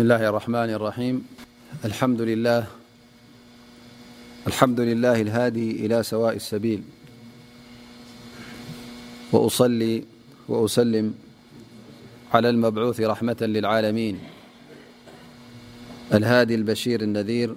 الله احمن اريمالحمد لله الهادي إلى سواء السبيل وأصل وأسلم على المبعوث رحمة للعالمين الهادي البشير النذير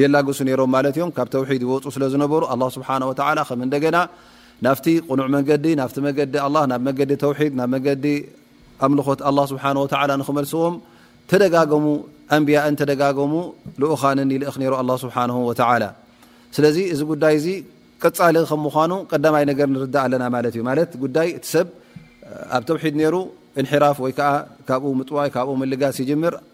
የላግሱ ነሮም ማለት እዮም ካብ ተውሒድ ይወፁ ስለ ዝነበሩ ኣላ ስብሓን ወተላ ከም እንደገና ናብቲ ቕኑዕ መንገዲ ናብቲ መገዲ ኣላ ናብ መገዲ ተውሒድ ናብ መገዲ ኣምልኾት ኣላ ስብሓን ወተላ ንክመልስዎም ተደጋገሙ ኣንብያእን ተደጋገሙ ልኡኻንን ይልእኽ ነሩ ኣላ ስብሓን ወተላ ስለዚ እዚ ጉዳይ እዚ ቀፃሊ ከም ምኳኑ ቀዳማይ ነገር ንርዳእ ኣለና ማለት እዩ ማለት ጉዳይ እቲ ሰብ ኣብ ተውሒድ ነይሩ እንሒራፍ ወይ ከዓ ካብኡ ምጥዋይ ካብኡ ምልጋስ ይጅምር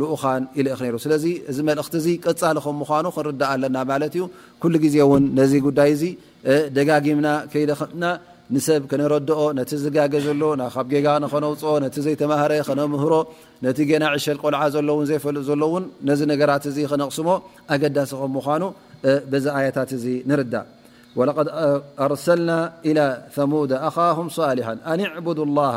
ልኡካን ይልእኽ ነይሩ። ስለዚ እዚ መልእኽቲ እዚ ቀጻሊ ከም ምዃኑ ክንርዳእ ኣለና ማለት እዩ። ኩሉ ግዜ እውን ነዚ ጉዳይ እዚ ደጋጊምና ከይደኸምና ንሰብ ከነረድኦ፣ ነቲ ዝጋገ ዘሎ ካብ ጌጋ ንኸነውጽኦ፣ ነቲ ዘይተማህረ ከነምህሮ፣ ነቲ ገና ዕሸል ቆልዓ ዘሎ እውን ዘይፈልጥ ዘሎ እውን ነዚ ነገራት እዚ ከነቕስሞ ኣገዳሲ ከም ምዃኑ በዚ ኣያታት እዚ ንርዳእ። ወለቀድ ኣርሰልና ኢላ ተሙደ ኣኻሁም ሳሊሓን ኣን ዕቡዱ ላሃ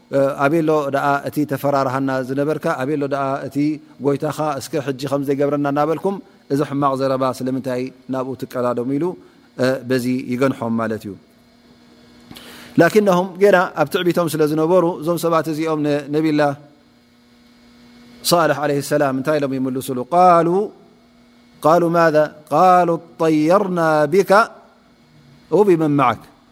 ኣቤሎ ደኣ እቲ ተፈራርሃና ዝነበርካ ኣቤሎ ደኣ እቲ ጎይታኻ እስከ ሕጂ ከምዚ ገብረና እናበልኩም እዚ ሕማቕ ዘረባ ስለምንታይ ናብኡ ትቀዳደሙ ኢሉ በዚ ይገንሖም ማለት እዩ ላኪነሁም ገና ኣብ ትዕቢቶም ስለ ዝነበሩ እዞም ሰባት እዚኦም ንነቢላ ሳልሕ ዓለ ሰላም እንታይ ኢሎም ይምልሱሉ ቃሉ ቃሉ ማذ ቃሉ ጠየርና ብካ ቢመን ማዓክ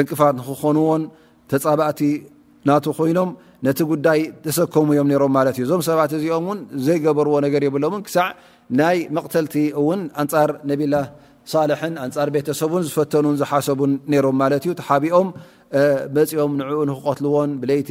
ዕንቅፋት ንክኾንዎን ተፃባእቲ ናቱ ኮይኖም ነቲ ጉዳይ ተሰከሙ እዮም ሮም ማለት እዩ እዞም ሰባት እዚኦም ውን ዘይገበርዎ ነገር የብሎምን ክሳዕ ናይ መቕተልቲ እውን ኣንፃር ነቢላ ሳልሕን ኣንፃር ቤተሰቡን ዝፈተኑን ዝሓሰቡን ነሮም ማለት እዩ ተሓቢኦም መፂኦም ንዕኡ ንክቀትልዎን ብለይቲ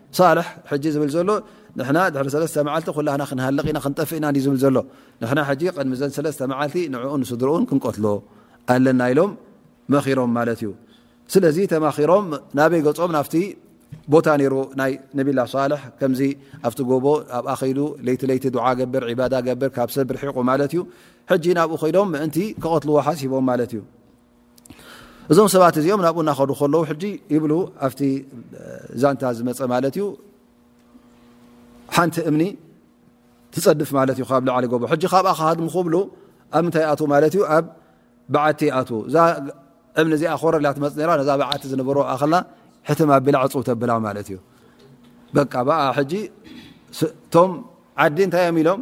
ሳልሕ ሕጂ ዝብል ዘሎ ንሕና ድሕሪ ሰለስተ መዓልቲ ኩላና ክንሃልቕ ኢና ክንጠፍእ ኢና ዝብል ዘሎ ንሕና ሕጂ ቅድሚ ዘን ሰለስተ መዓልቲ ንዕኡን ስድርኡን ክንቀትሎ ኣለና ኢሎም መኺሮም ማለት እዩ ስለዚ ተማኺሮም ናበይ ገፆም ናብቲ ቦታ ነይሩ ናይ ነቢላ ሳልሕ ከምዚ ኣብቲ ጎቦ ኣብ ኣኸይዱ ለይቲ ለይቲ ድዓ ገብር ዒባዳ ገብር ካብ ሰብ ርሒቑ ማለት እዩ ሕጂ ናብኡ ኮይዶም ምእንቲ ክቐትልዎ ሓሲቦም ማለት እዩ እዞም ሰባት እዚኦም ናብኡ እናኸዱ ከለዉ ሕጂ ይብሉ ኣብቲ ዛንታ ዝመፀ ማለት እዩ ሓንቲ እምኒ ትፀድፍ ማለት እዩ ካብ ላዕሊ ጎቦ ሕጂ ካብኣ ክሃድሙ ክብሉ ኣብ ምንታይ ኣት ማለት እዩ ኣብ በዓቲ ኣት እዛ እምኒ እዚኣ ኮረል እያ ትመፅ ራ ነዛ በዓቲ ዝነበሮ ኣኸላ ሕትም ኣቢላ ዕፁብ ተብላ ማለት እዩ በቃ ብኣ ሕጂ እቶም ዓዲ እንታይ እዮም ኢሎም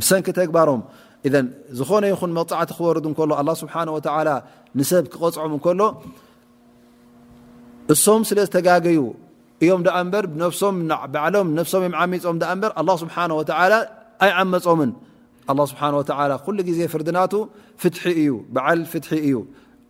ብሰንኪ ተግባሮም እዘን ዝኾነ ይኹን መቕፃዕቲ ክወርድ እንከሎ ኣላ ስብሓን ወተላ ንሰብ ክቐፅዖም እንከሎ እሶም ስለ ዝተጋገዩ እዮም ደኣ እምበር ነፍሶም ባዕሎም ነፍሶም እዮም ዓሚፆም ኣ እምበር ኣላ ስብሓን ወተላ ኣይዓመፆምን ኣላ ስብሓን ወተላ ኩሉ ግዜ ፍርድናቱ ፍትሒ እዩ በዓል ፍትሒ እዩ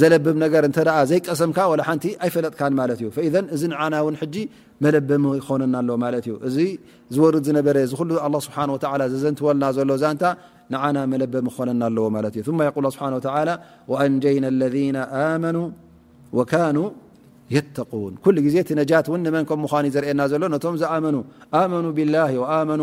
ዘለብም ነገር እተ ዘይቀሰምካ ላ ሓንቲ ኣይፈለጥካን ማት እዩ እዚ ንና ን መለበሚ ክኾነና ኣሎ ማ ዩ እዚ ዝወርድ ዝነበረ ዚ ሉ ስብሓ ዘዘንትወልና ዘሎ ዛንታ ንና መለበሚ ክኾነና ኣለዎ ማ እዩ ስ ኣንጀይና ለذ ኣመኑ ካኑ የተقን ኩሉ ግዜ ነጃት ን ንመን ከም ምኑ ዘርኤና ዘሎ ነቶም ዝኣመኑ ኣመኑ ብላ ኣመኑ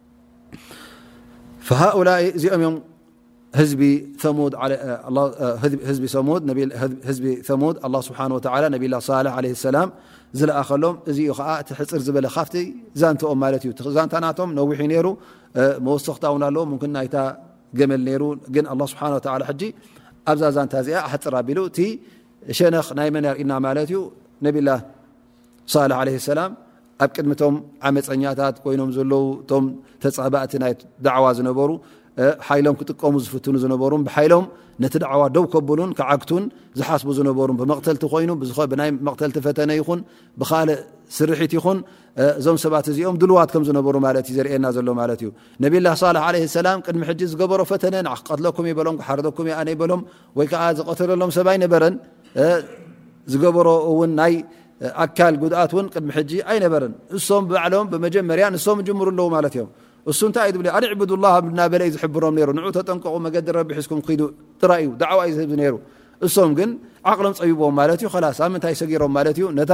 ሃؤላ እዚኦም እዮም ህዝቢ ሙድ ስብሓ ነብላ ሳ ሰላ ዝለኣኸሎም እዚ ዩ ከዓ እቲ ሕፅር ዝበለ ካብቲ ዛንትኦም ማለት እዩ ዛንታ ናቶም ነዊሒ ነይሩ መወሰኽታ ውን ኣለዎ ናይታ ገመል ነይሩ ግን ስብሓ ሕጂ ኣብዛ ዛንታ እዚኣ ኣሕፅር ኣቢሉ እቲ ሸነኽ ናይ መን ያርእና ማለት እዩ ነብላ ሳልሕ ዓለይሂ ሰላም ኣብ ቅድሚ ቶም ዓመጸኛታት ኮይኖም ዘለዉ ቶም ተጻባእቲ ናይ ዳዕዋ ዝነበሩ ሓይሎም ክጥቀሙ ዝፍትኑ ዝነበሩ ብሓይሎም ነቲ ዳዕዋ ደው ከብሉን ክዓግቱን ዝሓስቡ ዝነበሩ ብመቕተልቲ ኮይኑ ብናይ መቕተልቲ ፈተነ ይኹን ብካልእ ስርሒት ይኹን እዞም ሰባት እዚኦም ድልዋት ከም ዝነበሩ ማለት እዩ ዘርእየና ዘሎ ማለት እዩ ነቢላ ሳልሕ ዓለይሂ ሰላም ቅድሚ ሕጂ ዝገበሮ ፈተነ ንዓክቀትለኩም ይበሎም ክሓርደኩም ይኣነ ይበሎም ወይ ከኣ ዝቐተለሎም ሰብ ኣይነበረን፣ ዝገበሮ እውን ናይ ኣካል ጉድኣት እውን ቅድሚ ሕጂ ኣይነበረን። እሶም ባዕሎም ብመጀመርያ ንሶም ይጅምሩ ኣለዉ ማለት እዮም። እሱ እንታይ እዩ ዝብል ኣን ዕቡዱላህ እናበለ እዩ ዝሕብሮም ነይሩ። ንዑ ተጠንቀቑ መገዲ ረቢ ሒዝኩም ክዱ ጥራይ እዩ ዳዕዋ እዩ ዝህብ ነይሩ። እሶም ግን ዓቕሎም ጸቢቦም ማለት እዩ። ኸላስ ኣብ ምንታይ ሰጊሮም ማለት እዩ ነታ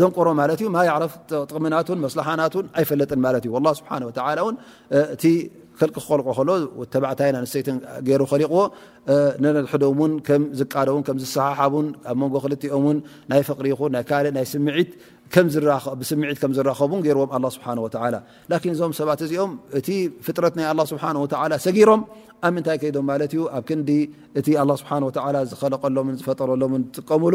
ደንቆሮ ማለት እዩ ማያዕረፍ ጥቕሚናቱን መስላሓናቱን ኣይፈለጥን ማለት እዩ ላ ስብሓ ወ ን እቲ ክልቂ ክኸልቆ ከሎ ተባዕታይ ንሰይቲ ገይሩ ከሊቕዎ ንነድሕዶም ውን ከም ዝቃደውን ከም ዝሰሓሓቡን ኣብ መንጎ ክልቲኦም ውን ናይ ፍቕሪ ይኹን ናይ ካልእ ናይ ስምዒት ብስምዒት ከም ዝራኸቡን ገይርዎም ኣላ ስብሓ ወላ ላኪን እዞም ሰባት እዚኦም እቲ ፍጥረት ናይ ኣላ ስብሓ ወላ ሰጊሮም ኣብ ምንታይ ከይዶም ማለት እዩ ኣብ ክንዲ እቲ ኣላ ስብሓ ወላ ዝኸለቀሎምን ዝፈጠረሎምን ዝጥቀምሉ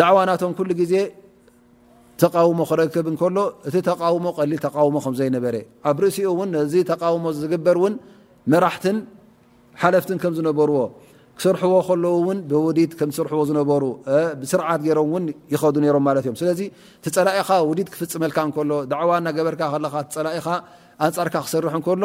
ዳዕዋ ናቶም ኩሉ ግዜ ተቃውሞ ክረክብ እንከሎ እቲ ተቃውሞ ቀሊል ተቃውሞ ከም ዘይነበረ ኣብ ርእሲኡ እውን ነዚ ተቃውሞ ዝግበር እውን መራሕትን ሓለፍትን ከም ዝነበርዎ ክሰርሕዎ ከለዉ እውን ብውዲት ከም ዝሰርሕዎ ዝነበሩ ብስርዓት ገይሮም እውን ይኸዱ ነሮም ማለት እዮም ስለዚ ትፀላኢኻ ውዲት ክፍፅመልካ እንከሎ ዳዕዋ እናገበርካ ከለካ ትፀላኢኻ ኣንፃርካ ክሰርሕ እንከሎ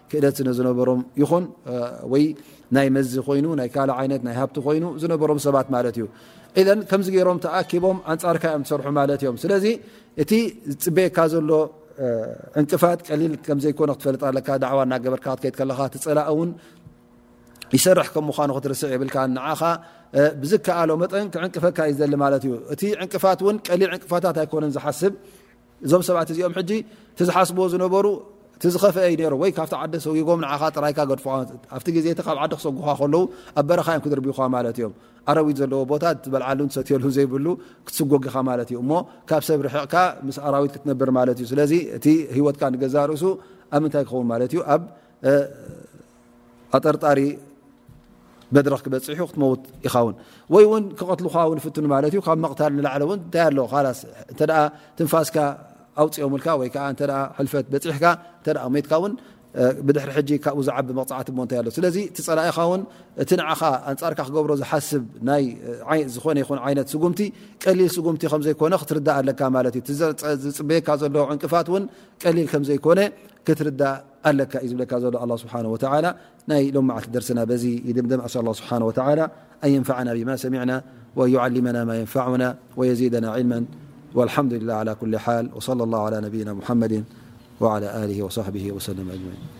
ክእለት ዝነበሮም ይኹን ወይ ናይ መዚ ኮይኑ ናይ ካልእ ዓይነት ናይ ሃብቲ ኮይኑ ዝነበሮም ሰባት ማለት እዩ ኢዘን ከምዚ ገይሮም ተኣኪቦም ኣንጻርካ እዮም ዝሰርሑ ማለት እዮም ስለዚ እቲ ዝፅበየካ ዘሎ ዕንቅፋት ቀሊል ከምዘይኮነ ክትፈልጥ ኣለካ ዳዕዋ እናገበርካ ክትከይድ ከለካ ትፀላእ እውን ይሰርሕ ከም ምኳኑ ክትርስዕ የብልካ ንዓኻ ብዝከኣሎ መጠን ክዕንቅፈካ እዩ ዝደሊ ማለት እዩ እቲ ዕንቅፋት እውን ቀሊል ዕንቅፋታት ኣይኮነን ዝሓስብ እዞም ሰባት እዚኦም ሕጂ እቲ ዝሓስብዎ ዝነበሩ እቲ ዝኸፍአ እዩ ነይሩ ወይ ካብቲ ዓዲ ሰጉጎም ንዓኻ ጥራይካ ገድፎ ኣብቲ ግዜ እቲ ካብ ዓዲ ክሰጉኻ ከለዉ ኣብ በረኻ እዮም ክድርቢኹኻ ማለት እዮም ኣረዊት ዘለዎ ቦታ ትበልዓሉን ትሰትየሉ ዘይብሉ ክትስጎግ ኢኻ ማለት እዩ እሞ ካብ ሰብ ርሕቕካ ምስ ኣራዊት ክትነብር ማለት እዩ ስለዚ እቲ ህይወትካ ንገዛ ርእሱ ኣብ ምንታይ ክኸውን ማለት እዩ ኣብ ኣጠርጣሪ መድረኽ ክበፅሑ ክትመውት ኢኻ ውን ወይ ውን ክቐትልኻ ውን ፍትኑ ማለት እዩ ካብ መቕታል ንላዕለ ውን እንታይ ኣሎ ላስ እተ ትንፋስካ ኣውፅኦምልካ ወይ ከዓ እተ ሕልፈት በፂሕካ እተ ሞትካ ውን ብድሕሪ ሕጂ ካብኡ ዝዓቢ መቕፃዕቲ ሞ እንታይ ኣሎ ስለዚ እቲ ፀላኢኻ ውን እቲ ንዓኻ ኣንፃርካ ክገብሮ ዝሓስብ ናይ ዝኾነ ይኹን ዓይነት ስጉምቲ ቀሊል ስጉምቲ ከምዘይኮነ ክትርዳእ ኣለካ ማለት እዩ ዝፅበየካ ዘለዎ ዕንቅፋት ውን ቀሊል ከምዘይኮነ ክትርዳእ قك الله سبحانه وتعالى لمع درسنا بي ممأسأل الله سبحانه وتعالى أن ينفعنا بما سمعنا وأن يعلمنا ما ينفعنا ويزيدنا علما والحمدلله على كل حال وصلى الله على نبينا محمد وعلى له وصحبه وسلمأجمعين